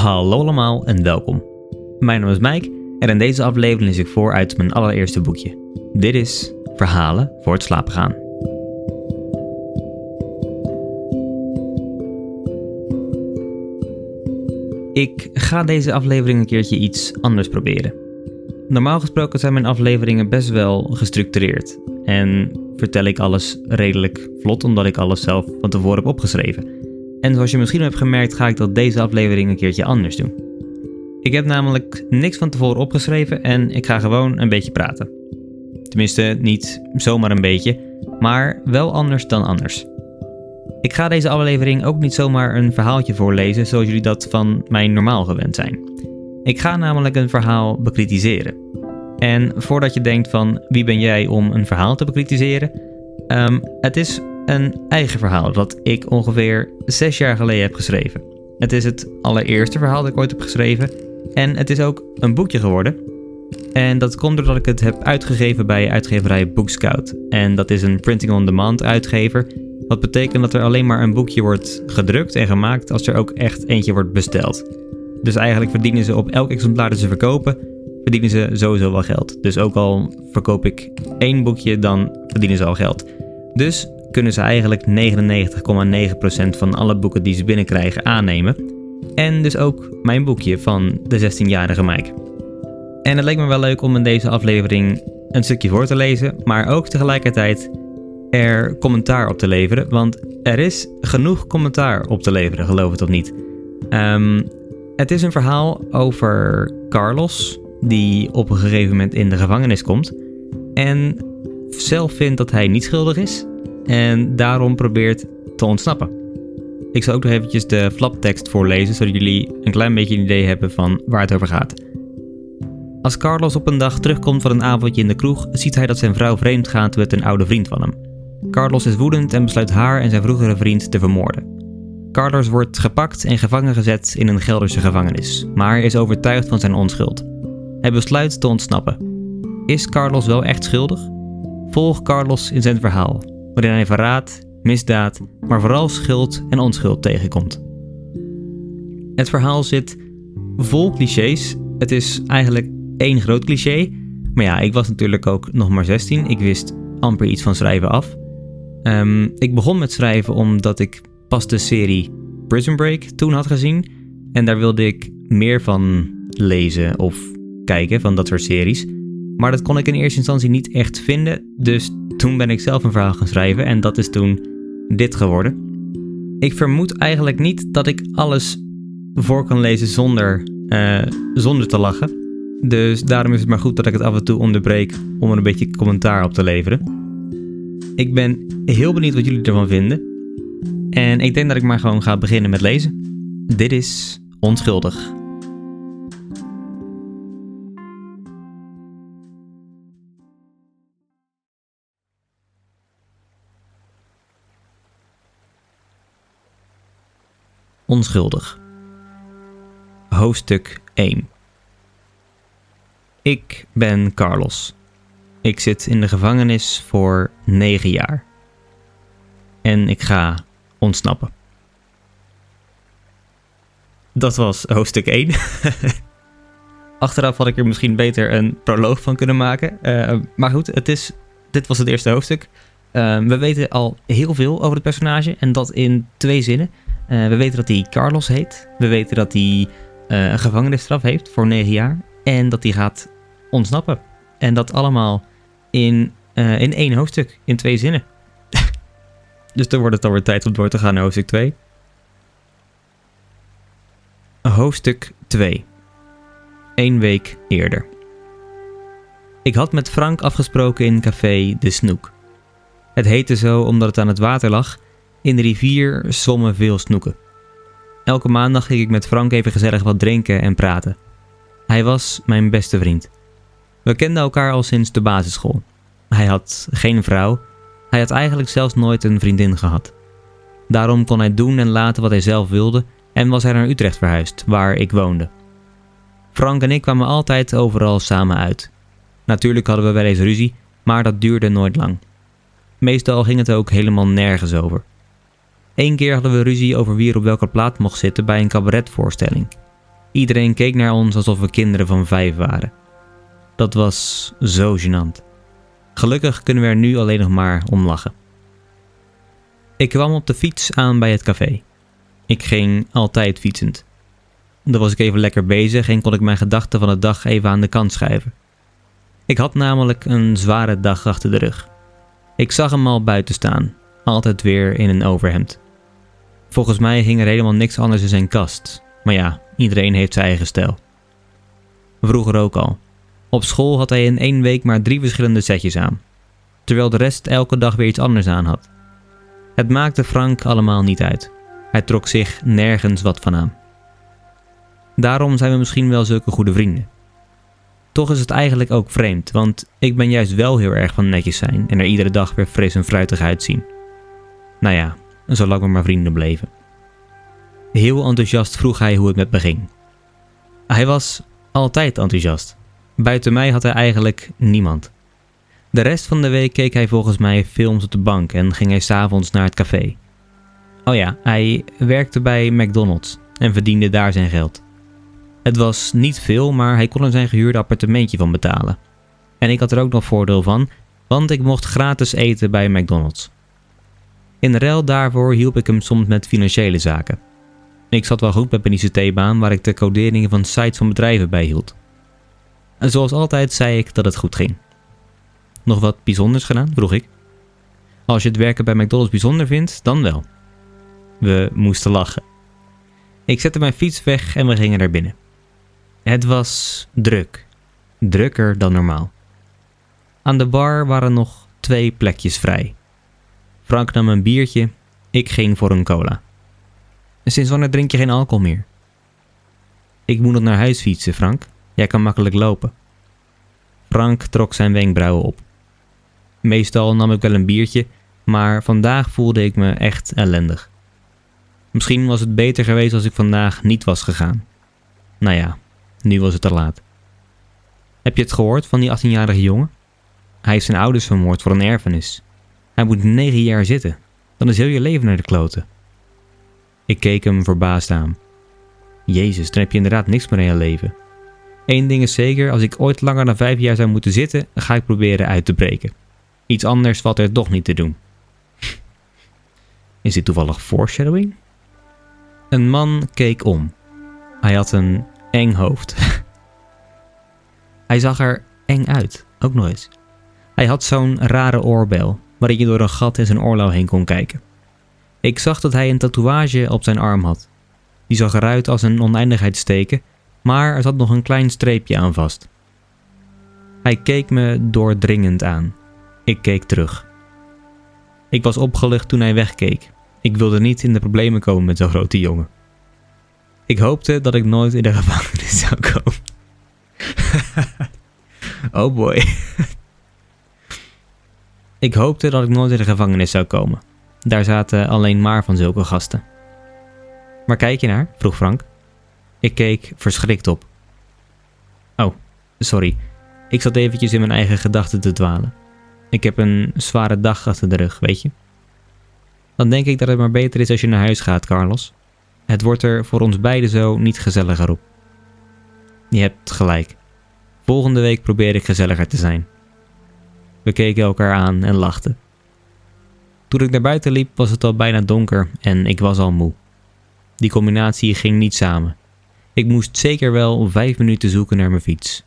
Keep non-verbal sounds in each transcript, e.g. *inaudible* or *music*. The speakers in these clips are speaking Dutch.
Hallo allemaal en welkom. Mijn naam is Mike en in deze aflevering lees ik voor uit mijn allereerste boekje. Dit is Verhalen voor het slapen gaan. Ik ga deze aflevering een keertje iets anders proberen. Normaal gesproken zijn mijn afleveringen best wel gestructureerd en vertel ik alles redelijk vlot omdat ik alles zelf van tevoren heb opgeschreven. En zoals je misschien hebt gemerkt ga ik dat deze aflevering een keertje anders doen. Ik heb namelijk niks van tevoren opgeschreven en ik ga gewoon een beetje praten. Tenminste, niet zomaar een beetje, maar wel anders dan anders. Ik ga deze aflevering ook niet zomaar een verhaaltje voorlezen zoals jullie dat van mij normaal gewend zijn. Ik ga namelijk een verhaal bekritiseren. En voordat je denkt van wie ben jij om een verhaal te bekritiseren, ehm, het is een eigen verhaal dat ik ongeveer zes jaar geleden heb geschreven. Het is het allereerste verhaal dat ik ooit heb geschreven en het is ook een boekje geworden. En dat komt doordat ik het heb uitgegeven bij uitgeverij Bookscout. En dat is een printing-on-demand uitgever. Wat betekent dat er alleen maar een boekje wordt gedrukt en gemaakt als er ook echt eentje wordt besteld. Dus eigenlijk verdienen ze op elk exemplaar dat ze verkopen, verdienen ze sowieso wel geld. Dus ook al verkoop ik één boekje, dan verdienen ze al geld. Dus kunnen ze eigenlijk 99,9% van alle boeken die ze binnenkrijgen aannemen. En dus ook mijn boekje van de 16-jarige Mike. En het leek me wel leuk om in deze aflevering een stukje voor te lezen, maar ook tegelijkertijd er commentaar op te leveren. Want er is genoeg commentaar op te leveren, geloof het of niet. Um, het is een verhaal over Carlos, die op een gegeven moment in de gevangenis komt. En zelf vindt dat hij niet schuldig is. En daarom probeert te ontsnappen. Ik zal ook nog eventjes de flaptekst voorlezen, zodat jullie een klein beetje een idee hebben van waar het over gaat. Als Carlos op een dag terugkomt van een avondje in de kroeg, ziet hij dat zijn vrouw vreemd gaat met een oude vriend van hem. Carlos is woedend en besluit haar en zijn vroegere vriend te vermoorden. Carlos wordt gepakt en gevangen gezet in een Gelderse gevangenis, maar is overtuigd van zijn onschuld. Hij besluit te ontsnappen. Is Carlos wel echt schuldig? Volg Carlos in zijn verhaal, waarin hij verraad, misdaad, maar vooral schuld en onschuld tegenkomt. Het verhaal zit vol clichés. Het is eigenlijk één groot cliché. Maar ja, ik was natuurlijk ook nog maar 16. Ik wist amper iets van schrijven af. Um, ik begon met schrijven omdat ik pas de serie Prison Break toen had gezien. En daar wilde ik meer van lezen of kijken, van dat soort series. Maar dat kon ik in eerste instantie niet echt vinden. Dus toen ben ik zelf een verhaal gaan schrijven en dat is toen dit geworden. Ik vermoed eigenlijk niet dat ik alles voor kan lezen zonder, uh, zonder te lachen. Dus daarom is het maar goed dat ik het af en toe onderbreek om er een beetje commentaar op te leveren. Ik ben heel benieuwd wat jullie ervan vinden. En ik denk dat ik maar gewoon ga beginnen met lezen. Dit is Onschuldig. Onschuldig. Hoofdstuk 1 Ik ben Carlos. Ik zit in de gevangenis voor 9 jaar. En ik ga ontsnappen. Dat was hoofdstuk 1. *laughs* Achteraf had ik er misschien beter een proloog van kunnen maken. Uh, maar goed, het is, dit was het eerste hoofdstuk. Uh, we weten al heel veel over het personage en dat in twee zinnen. Uh, we weten dat hij Carlos heet. We weten dat hij een gevangenisstraf heeft voor 9 jaar. En dat hij gaat ontsnappen. En dat allemaal in, in één hoofdstuk, in twee zinnen. *laughs* Dus dan wordt het alweer tijd om door te gaan naar hoofdstuk 2. Hoofdstuk 2. Eén week eerder. Ik had met Frank afgesproken in café De Snoek. Het heette zo omdat het aan het water lag In de rivier zwommen veel snoeken. Elke maandag ging ik met Frank even gezellig wat drinken en praten. Hij was mijn beste vriend. We kenden elkaar al sinds de basisschool. Hij had geen vrouw. Hij had eigenlijk zelfs nooit een vriendin gehad. Daarom kon hij doen en laten wat hij zelf wilde en was hij naar Utrecht verhuisd, waar ik woonde. Frank en ik kwamen altijd overal samen uit. Natuurlijk hadden we wel eens ruzie, maar dat duurde nooit lang. Meestal ging het ook helemaal nergens over. Eén keer hadden we ruzie over wie er op welke plaat mocht zitten bij een cabaretvoorstelling. Iedereen keek naar ons alsof we kinderen van vijf waren. Dat was zo gênant. Gelukkig kunnen we er nu alleen nog maar om lachen. Ik kwam op de fiets aan bij het café. Ik ging altijd fietsend. Dan was ik even lekker bezig en kon ik mijn gedachten van de dag even aan de kant schuiven. Ik had namelijk een zware dag achter de rug. Ik zag hem al buiten staan, altijd weer in een overhemd. Volgens mij hing er helemaal niks anders in zijn kast, maar ja, iedereen heeft zijn eigen stijl. Vroeger ook al. Op school had hij in één week maar drie verschillende setjes aan, terwijl de rest elke dag weer iets anders aan had. Het maakte Frank allemaal niet uit. Hij trok zich nergens wat van aan. Daarom zijn we misschien wel zulke goede vrienden. Toch is het eigenlijk ook vreemd, want ik ben juist wel heel erg van netjes zijn en er iedere dag weer fris en fruitig uitzien. Nou ja, zolang we maar vrienden bleven. Heel enthousiast vroeg hij hoe het met me ging. Hij was altijd enthousiast. Buiten mij had hij eigenlijk niemand. De rest van de week keek hij volgens mij films op de bank en ging hij s'avonds naar het café. Oh ja, hij werkte bij McDonald's en verdiende daar zijn geld. Het was niet veel, maar hij kon er zijn gehuurde appartementje van betalen. En ik had er ook nog voordeel van, want ik mocht gratis eten bij McDonald's. In ruil daarvoor hielp ik hem soms met financiële zaken. Ik zat wel goed met mijn ICT-baan waar ik de coderingen van sites van bedrijven bijhield. En zoals altijd zei ik dat het goed ging. Nog wat bijzonders gedaan? vroeg ik. Als je het werken bij McDonald's bijzonder vindt, dan wel. We moesten lachen. Ik zette mijn fiets weg en we gingen naar binnen. Het was druk. Drukker dan normaal. Aan de bar waren nog twee plekjes vrij. Frank nam een biertje, ik ging voor een cola. Sinds wanneer drink je geen alcohol meer? Ik moet nog naar huis fietsen, Frank. Jij kan makkelijk lopen. Frank trok zijn wenkbrauwen op. Meestal nam ik wel een biertje, maar vandaag voelde ik me echt ellendig. Misschien was het beter geweest als ik vandaag niet was gegaan. Nou ja, nu was het te laat. Heb je het gehoord van die 18-jarige jongen? Hij heeft zijn ouders vermoord voor een erfenis. Hij moet negen jaar zitten. Dan is heel je leven naar de kloten. Ik keek hem verbaasd aan. Jezus, dan heb je inderdaad niks meer in je leven. Eén ding is zeker, als ik ooit langer dan vijf jaar zou moeten zitten, ga ik proberen uit te breken. Iets anders valt er toch niet te doen. Is dit toevallig foreshadowing? Een man keek om. Hij had een eng hoofd. *laughs* Hij zag er eng uit, ook nog eens. Hij had zo'n rare oorbel, waarin je door een gat in zijn oorlel heen kon kijken. Ik zag dat hij een tatoeage op zijn arm had. Die zag eruit als een oneindigheidsteken, maar er zat nog een klein streepje aan vast. Hij keek me doordringend aan. Ik keek terug. Ik was opgelucht toen hij wegkeek. Ik wilde niet in de problemen komen met zo'n grote jongen. Ik hoopte dat ik nooit in de gevangenis zou komen. *laughs* oh boy. Ik hoopte dat ik nooit in de gevangenis zou komen. Daar zaten alleen maar van zulke gasten. Waar kijk je naar? vroeg Frank. Ik keek verschrikt op. Oh, sorry. Ik zat eventjes in mijn eigen gedachten te dwalen. Ik heb een zware dag achter de rug, weet je. Dan denk ik dat het maar beter is als je naar huis gaat, Carlos. Het wordt er voor ons beiden zo niet gezelliger op. Je hebt gelijk. Volgende week probeer ik gezelliger te zijn. We keken elkaar aan en lachten. Toen ik naar buiten liep was het al bijna donker en ik was al moe. Die combinatie ging niet samen. Ik moest zeker wel vijf minuten zoeken naar mijn fiets.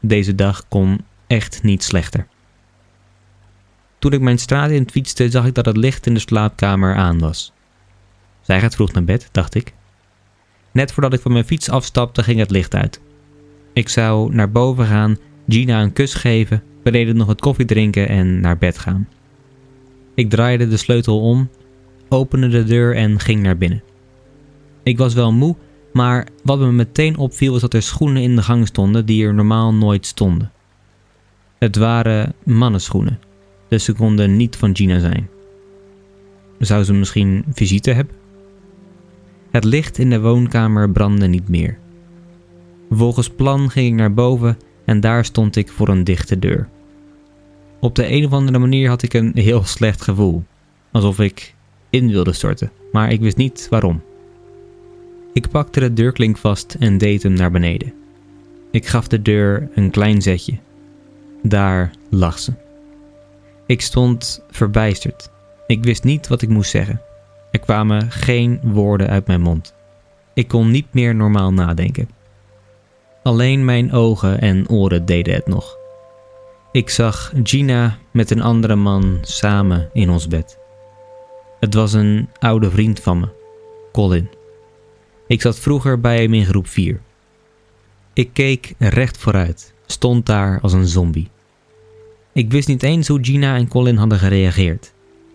Deze dag kon echt niet slechter. Toen ik mijn straat in fietste, zag ik dat het licht in de slaapkamer aan was. Zij gaat vroeg naar bed, dacht ik. Net voordat ik van mijn fiets afstapte, ging het licht uit. Ik zou naar boven gaan, Gina een kus geven, beneden nog wat koffie drinken en naar bed gaan. Ik draaide de sleutel om, opende de deur en ging naar binnen. Ik was wel moe, maar wat me meteen opviel was dat er schoenen in de gang stonden die er normaal nooit stonden. Het waren mannenschoenen, dus ze konden niet van Gina zijn. Zou ze misschien visite hebben? Het licht in de woonkamer brandde niet meer. Volgens plan ging ik naar boven en daar stond ik voor een dichte deur. Op de een of andere manier had ik een heel slecht gevoel, alsof ik in wilde storten, maar ik wist niet waarom. Ik pakte de deurklink vast en deed hem naar beneden. Ik gaf de deur een klein zetje. Daar lag ze. Ik stond verbijsterd. Ik wist niet wat ik moest zeggen. Er kwamen geen woorden uit mijn mond. Ik kon niet meer normaal nadenken. Alleen mijn ogen en oren deden het nog. Ik zag Gina met een andere man samen in ons bed. Het was een oude vriend van me, Colin. Ik zat vroeger bij hem in groep 4. Ik keek recht vooruit, stond daar als een zombie. Ik wist niet eens hoe Gina en Colin hadden gereageerd.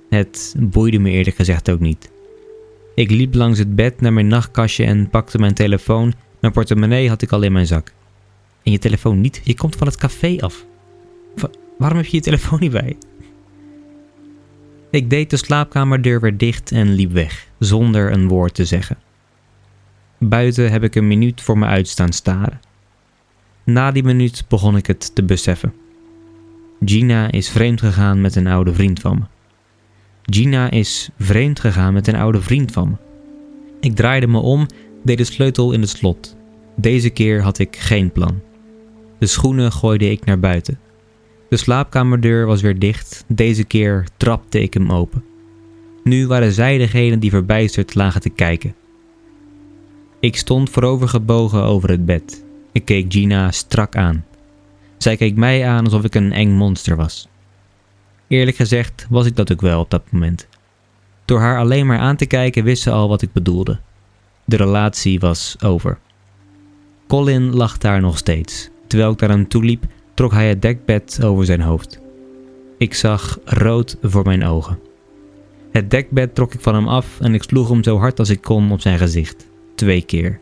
Het boeide me eerlijk gezegd ook niet. Ik liep langs het bed naar mijn nachtkastje en pakte mijn telefoon. Mijn portemonnee had ik al in mijn zak. En je telefoon niet? Je komt van het café af. waarom heb je je telefoon *laughs* niet bij? Ik deed de slaapkamerdeur weer dicht en liep weg, zonder een woord te zeggen. Buiten heb ik een minuut voor me uitstaan staren. Na die minuut begon ik het te beseffen. Gina is vreemd gegaan met een oude vriend van me. Gina is vreemd gegaan met een oude vriend van me. Ik draaide me om, deed de sleutel in het slot. Deze keer had ik geen plan. De schoenen gooide ik naar buiten. De slaapkamerdeur was weer dicht, deze keer trapte ik hem open. Nu waren zij degenen die verbijsterd lagen te kijken. Ik stond voorovergebogen over het bed. Ik keek Gina strak aan. Zij keek mij aan alsof ik een eng monster was. Eerlijk gezegd was ik dat ook wel op dat moment. Door haar alleen maar aan te kijken wist ze al wat ik bedoelde. De relatie was over. Colin lag daar nog steeds. Terwijl ik naar hem toe liep, trok hij het dekbed over zijn hoofd. Ik zag rood voor mijn ogen. Het dekbed trok ik van hem af en ik sloeg hem zo hard als ik kon op zijn gezicht. Twee keer.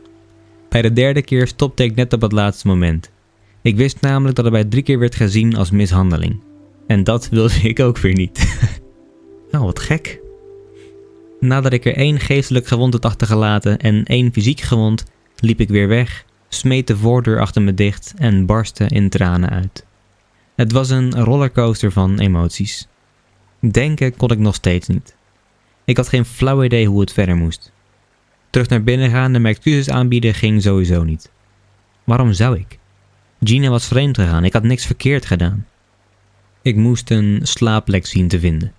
Bij de derde keer stopte ik net op het laatste moment. Ik wist namelijk dat het bij drie keer werd gezien als mishandeling. En dat wilde *laughs* ik ook weer niet. *laughs* oh, wat gek. Nadat ik er één geestelijk gewond had achtergelaten en één fysiek gewond, liep ik weer weg, smeet de voordeur achter me dicht en barstte in tranen uit. Het was een rollercoaster van emoties. Denken kon ik nog steeds niet. Ik had geen flauw idee hoe het verder moest. Terug naar binnen gaan en mijn excuses aanbieden ging sowieso niet. Waarom zou ik? Gina was vreemd gegaan, ik had niks verkeerd gedaan. Ik moest een slaapplek zien te vinden.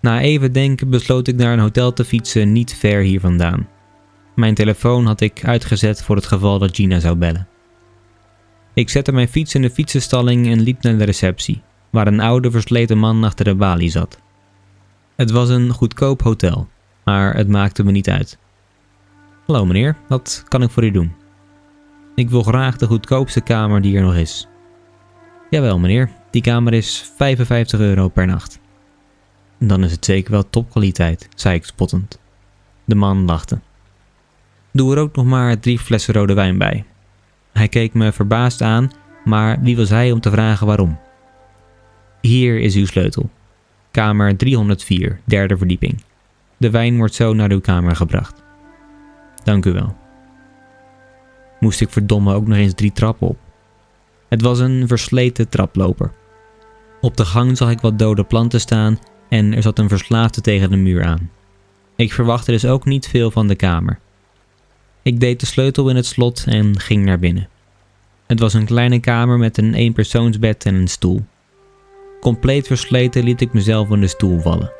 Na even denken besloot ik naar een hotel te fietsen niet ver hier vandaan. Mijn telefoon had ik uitgezet voor het geval dat Gina zou bellen. Ik zette mijn fiets in de fietsenstalling en liep naar de receptie, waar een oude versleten man achter de balie zat. Het was een goedkoop hotel, maar het maakte me niet uit. Hallo meneer, wat kan ik voor u doen? Ik wil graag de goedkoopste kamer die er nog is. Jawel meneer, die kamer is 55 euro per nacht. Dan is het zeker wel topkwaliteit, zei ik spottend. De man lachte. Doe er ook nog maar drie flessen rode wijn bij. Hij keek me verbaasd aan, maar wie was hij om te vragen waarom? Hier is uw sleutel. Kamer 304, derde verdieping. De wijn wordt zo naar uw kamer gebracht. Dank u wel. Moest ik verdomme ook nog eens drie trappen op. Het was een versleten traploper. Op de gang zag ik wat dode planten staan en er zat een verslaafde tegen de muur aan. Ik verwachtte dus ook niet veel van de kamer. Ik deed de sleutel in het slot en ging naar binnen. Het was een kleine kamer met een eenpersoonsbed en een stoel. Compleet versleten liet ik mezelf in de stoel vallen.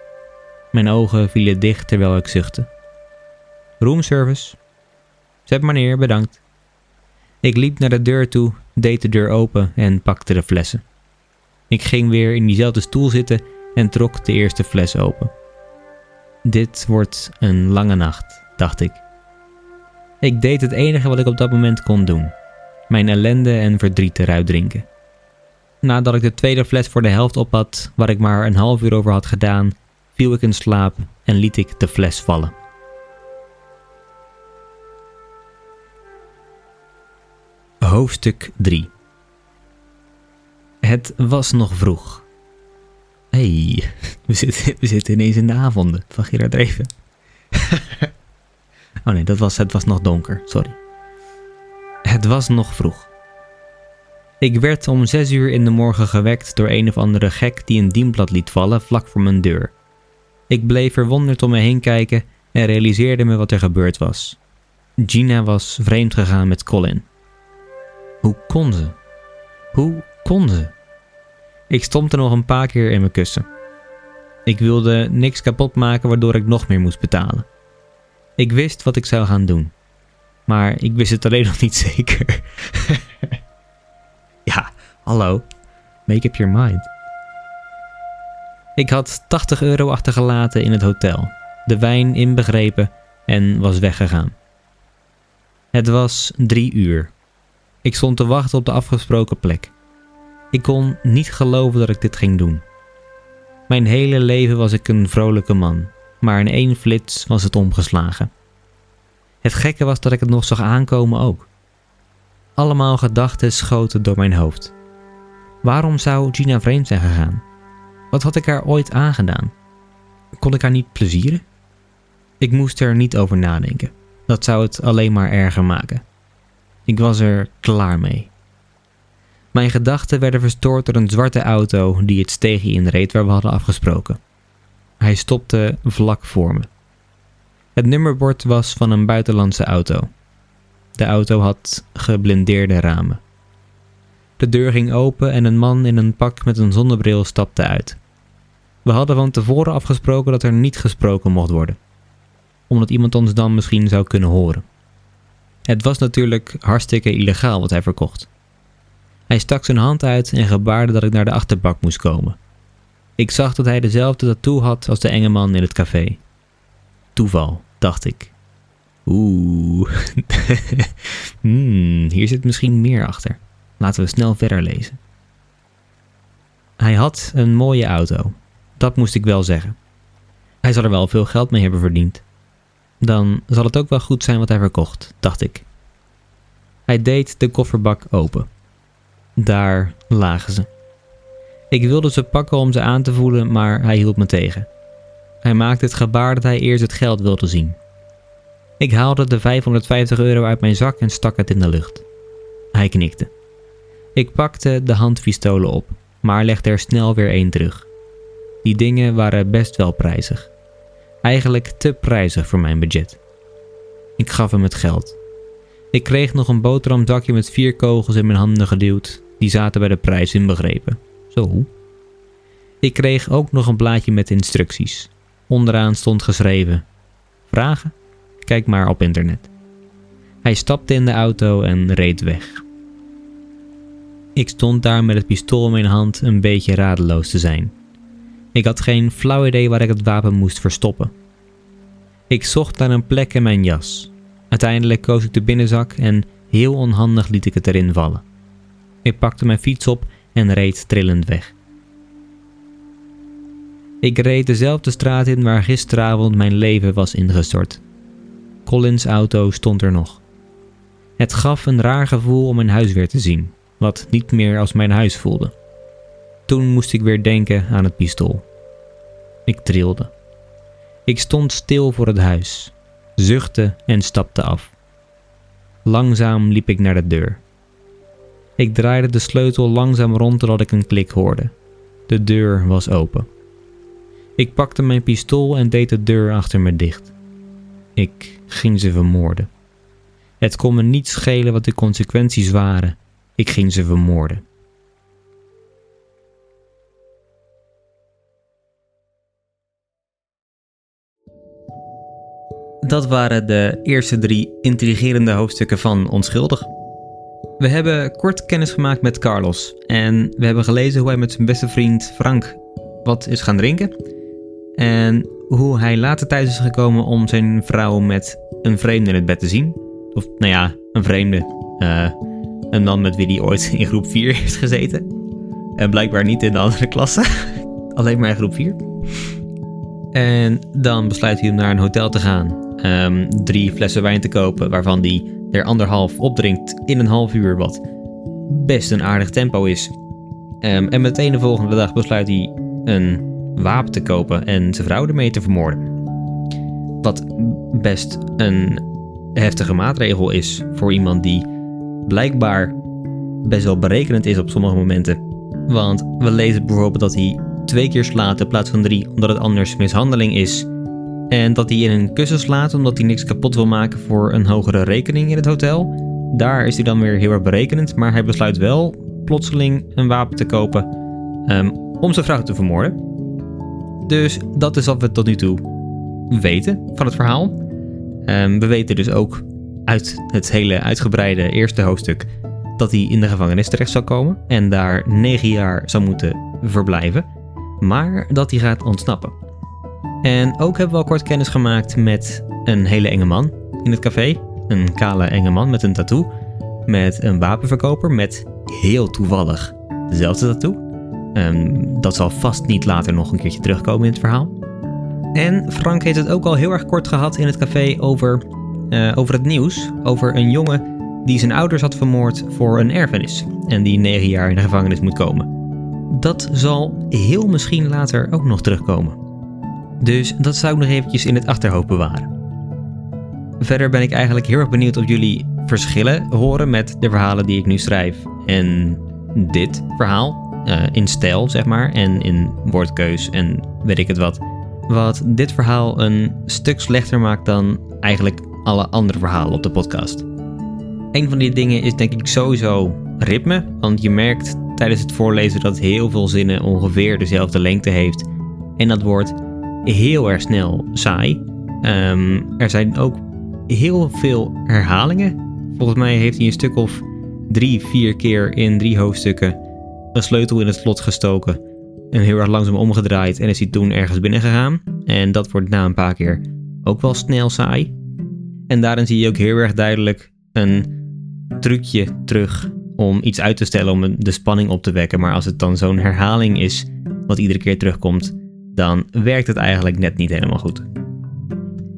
Mijn ogen vielen dicht terwijl ik zuchtte. Roomservice. Zet maar neer, bedankt. Ik liep naar de deur toe, deed de deur open en pakte de flessen. Ik ging weer in diezelfde stoel zitten en trok de eerste fles open. Dit wordt een lange nacht, dacht ik. Ik deed het enige wat ik op dat moment kon doen: mijn ellende en verdriet eruit drinken. Nadat ik de tweede fles voor de helft op had, waar ik maar een half uur over had gedaan, viel ik in slaap en liet ik de fles vallen. Hoofdstuk 3 Het was nog vroeg. Hey, *laughs* we zitten, we zitten ineens in de avonden van Gerard Dreven. *laughs* oh nee, dat was, het was nog donker, sorry. Het was nog vroeg. Ik werd om zes uur in de morgen gewekt door een of andere gek die een dienblad liet vallen vlak voor mijn deur. Ik bleef verwonderd om me heen kijken en realiseerde me wat er gebeurd was. Gina was vreemd gegaan met Colin. Hoe kon ze? Hoe kon ze? Ik stompte nog een paar keer in mijn kussen. Ik wilde niks kapot maken waardoor ik nog meer moest betalen. Ik wist wat ik zou gaan doen. Maar ik wist het alleen *laughs* nog niet zeker. *laughs* ja, hallo. Make up your mind. Ik had 80 euro achtergelaten in het hotel, de wijn inbegrepen en was weggegaan. Het was drie uur. Ik stond te wachten op de afgesproken plek. Ik kon niet geloven dat ik dit ging doen. Mijn hele leven was ik een vrolijke man, maar in één flits was het omgeslagen. Het gekke was dat ik het nog zag aankomen ook. Allemaal gedachten schoten door mijn hoofd. Waarom zou Gina vreemd zijn gegaan? Wat had ik haar ooit aangedaan? Kon ik haar niet plezieren? Ik moest er niet over nadenken. Dat zou het alleen maar erger maken. Ik was er klaar mee. Mijn gedachten werden verstoord door een zwarte auto die het steegje inreed waar we hadden afgesproken. Hij stopte vlak voor me. Het nummerbord was van een buitenlandse auto. De auto had geblindeerde ramen. De deur ging open en een man in een pak met een zonnebril stapte uit. We hadden van tevoren afgesproken dat er niet gesproken mocht worden, omdat iemand ons dan misschien zou kunnen horen. Het was natuurlijk hartstikke illegaal wat hij verkocht. Hij stak zijn hand uit en gebaarde dat ik naar de achterbak moest komen. Ik zag dat hij dezelfde tattoo had als de enge man in het café. Toeval, dacht ik. Oeh, *laughs* hmm, hier zit misschien meer achter. Laten we snel verder lezen. Hij had een mooie auto. Dat moest ik wel zeggen. Hij zal er wel veel geld mee hebben verdiend. Dan zal het ook wel goed zijn wat hij verkocht, dacht ik. Hij deed de kofferbak open. Daar lagen ze. Ik wilde ze pakken om ze aan te voelen, maar hij hield me tegen. Hij maakte het gebaar dat hij eerst het geld wilde zien. Ik haalde de 550 euro uit mijn zak en stak het in de lucht. Hij knikte. Ik pakte de handpistolen op, maar legde er snel weer één terug. Die dingen waren best wel prijzig. Eigenlijk te prijzig voor mijn budget. Ik gaf hem het geld. Ik kreeg nog een boterhamzakje met vier kogels in mijn handen geduwd. Die zaten bij de prijs inbegrepen. Zo. Ik kreeg ook nog een blaadje met instructies. Onderaan stond geschreven: Vragen? Kijk maar op internet. Hij stapte in de auto en reed weg. Ik stond daar met het pistool in mijn hand een beetje radeloos te zijn. Ik had geen flauw idee waar ik het wapen moest verstoppen. Ik zocht naar een plek in mijn jas. Uiteindelijk koos ik de binnenzak en heel onhandig liet ik het erin vallen. Ik pakte mijn fiets op en reed trillend weg. Ik reed dezelfde straat in waar gisteravond mijn leven was ingestort. Collins' auto stond er nog. Het gaf een raar gevoel om mijn huis weer te zien, wat niet meer als mijn huis voelde. Toen moest ik weer denken aan het pistool. Ik trilde. Ik stond stil voor het huis, zuchtte en stapte af. Langzaam liep ik naar de deur. Ik draaide de sleutel langzaam rond totdat ik een klik hoorde. De deur was open. Ik pakte mijn pistool en deed de deur achter me dicht. Ik ging ze vermoorden. Het kon me niet schelen wat de consequenties waren. Ik ging ze vermoorden. Dat waren de eerste drie intrigerende hoofdstukken van Onschuldig. We hebben kort kennis gemaakt met Carlos en we hebben gelezen hoe hij met zijn beste vriend Frank wat is gaan drinken. En hoe hij later thuis is gekomen om zijn vrouw met een vreemde in het bed te zien. Of nou ja, een vreemde. Uh, een man met wie hij ooit in groep 4 *laughs* heeft gezeten. En blijkbaar niet in de andere klasse. *laughs* Alleen maar in groep 4. En dan besluit hij om naar een hotel te gaan. Ehm, drie flessen wijn te kopen, waarvan hij er anderhalf opdrinkt in een half uur, wat best een aardig tempo is. Ehm, en meteen de volgende dag besluit hij een wapen te kopen en zijn vrouw ermee te vermoorden. Wat best een heftige maatregel is voor iemand die blijkbaar best wel berekenend is op sommige momenten. Want we lezen bijvoorbeeld dat hij twee keer slaat in plaats van drie, omdat het anders mishandeling is. En dat hij in een kussen slaat omdat hij niks kapot wil maken voor een hogere rekening in het hotel. Daar is hij dan weer heel erg berekenend, maar hij besluit wel plotseling een wapen te kopen ehm, om zijn vrouw te vermoorden. Dus dat is wat we tot nu toe weten van het verhaal. Ehm, we weten dus ook uit het hele uitgebreide eerste hoofdstuk dat hij in de gevangenis terecht zal komen en daar negen jaar zou moeten verblijven, maar dat hij gaat ontsnappen. En ook hebben we al kort kennis gemaakt met een hele enge man in het café. Een kale enge man met een tattoo, met een wapenverkoper met heel toevallig dezelfde tattoo. Um, dat zal vast niet later nog een keertje terugkomen in het verhaal. En Frank heeft het ook al heel erg kort gehad in het café over, uh, over het nieuws. Over een jongen die zijn ouders had vermoord voor een erfenis. En die negen jaar in de gevangenis moet komen. Dat zal heel misschien later ook nog terugkomen. Dus dat zou ik nog eventjes in het achterhoofd bewaren. Verder ben ik eigenlijk heel erg benieuwd of jullie verschillen horen met de verhalen die ik nu schrijf en dit verhaal. Uh, in stijl, zeg maar, en in woordkeus en weet ik het wat. Wat dit verhaal een stuk slechter maakt dan eigenlijk alle andere verhalen op de podcast. Een van die dingen is denk ik sowieso ritme, want je merkt tijdens het voorlezen dat heel veel zinnen ongeveer dezelfde lengte heeft. En dat wordt heel erg snel saai. Um, er zijn ook heel veel herhalingen. Volgens mij heeft hij een stuk of drie, vier keer in drie hoofdstukken een sleutel in het slot gestoken. En heel erg langzaam omgedraaid en is hij toen ergens binnen gegaan. En dat wordt na een paar keer ook wel snel saai. En daarin zie je ook heel erg duidelijk een trucje terug om iets uit te stellen om de spanning op te wekken. Maar als het dan zo'n herhaling is, wat iedere keer terugkomt, dan werkt het eigenlijk net niet helemaal goed.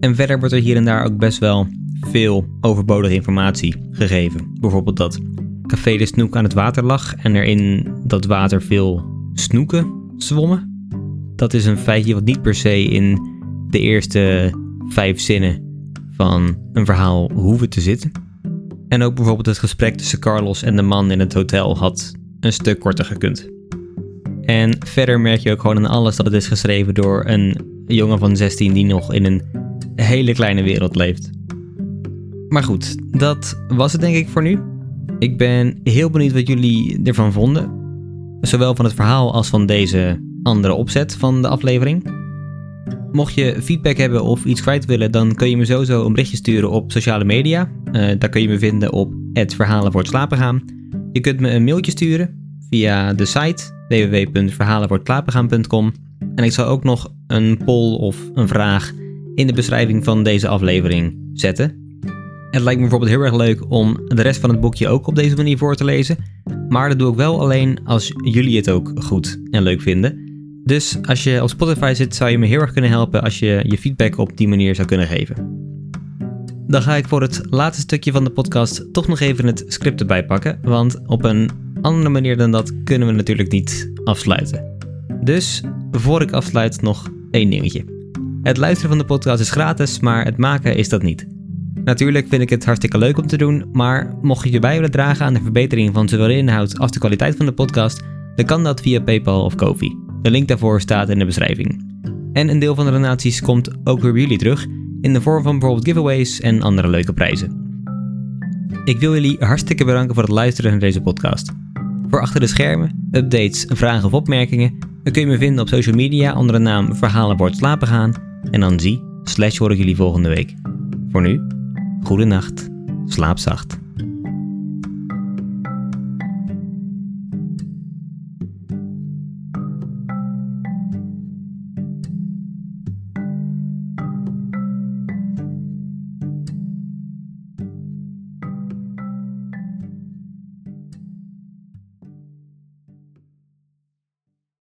En verder wordt er hier en daar ook best wel veel overbodige informatie gegeven. Bijvoorbeeld dat Café de Snoek aan het water lag en er in dat water veel snoeken zwommen. Dat is een feitje wat niet per se in de eerste vijf zinnen van een verhaal hoeven te zitten. En ook bijvoorbeeld het gesprek tussen Carlos en de man in het hotel had een stuk korter gekund. En verder merk je ook gewoon aan alles dat het is geschreven door een jongen van 16 die nog in een hele kleine wereld leeft. Maar goed, dat was het denk ik voor nu. Ik ben heel benieuwd wat jullie ervan vonden. Zowel van het verhaal als van deze andere opzet van de aflevering. Mocht je feedback hebben of iets kwijt willen, dan kun je me sowieso een berichtje sturen op sociale media. Uh, daar kun je me vinden op het verhalen voor het slapen gaan. Je kunt me een mailtje sturen via de site www.verhalenvoortslapengaan.com. En ik zal ook nog een poll of een vraag in de beschrijving van deze aflevering zetten. Het lijkt me bijvoorbeeld heel erg leuk om de rest van het boekje ook op deze manier voor te lezen. Maar dat doe ik wel alleen als jullie het ook goed en leuk vinden. Dus als je op Spotify zit, zou je me heel erg kunnen helpen als je je feedback op die manier zou kunnen geven. Dan ga ik voor het laatste stukje van de podcast toch nog even het script erbij pakken, want op een andere manier dan dat kunnen we natuurlijk niet afsluiten. Dus voor ik afsluit nog één dingetje. Het luisteren van de podcast is gratis, maar het maken is dat niet. Natuurlijk vind ik het hartstikke leuk om te doen, maar mocht je bij willen dragen aan de verbetering van zowel de inhoud als de kwaliteit van de podcast, dan kan dat via PayPal of Kofi. De link daarvoor staat in de beschrijving. En een deel van de donaties komt ook weer bij jullie terug, in de vorm van bijvoorbeeld giveaways en andere leuke prijzen. Ik wil jullie hartstikke bedanken voor het luisteren naar deze podcast. Voor achter de schermen, updates, vragen of opmerkingen, dan kun je me vinden op social media onder de naam Verhalen wordt slapen gaan. En dan zie, slash hoor ik jullie volgende week. Voor nu, goede nacht, slaap zacht.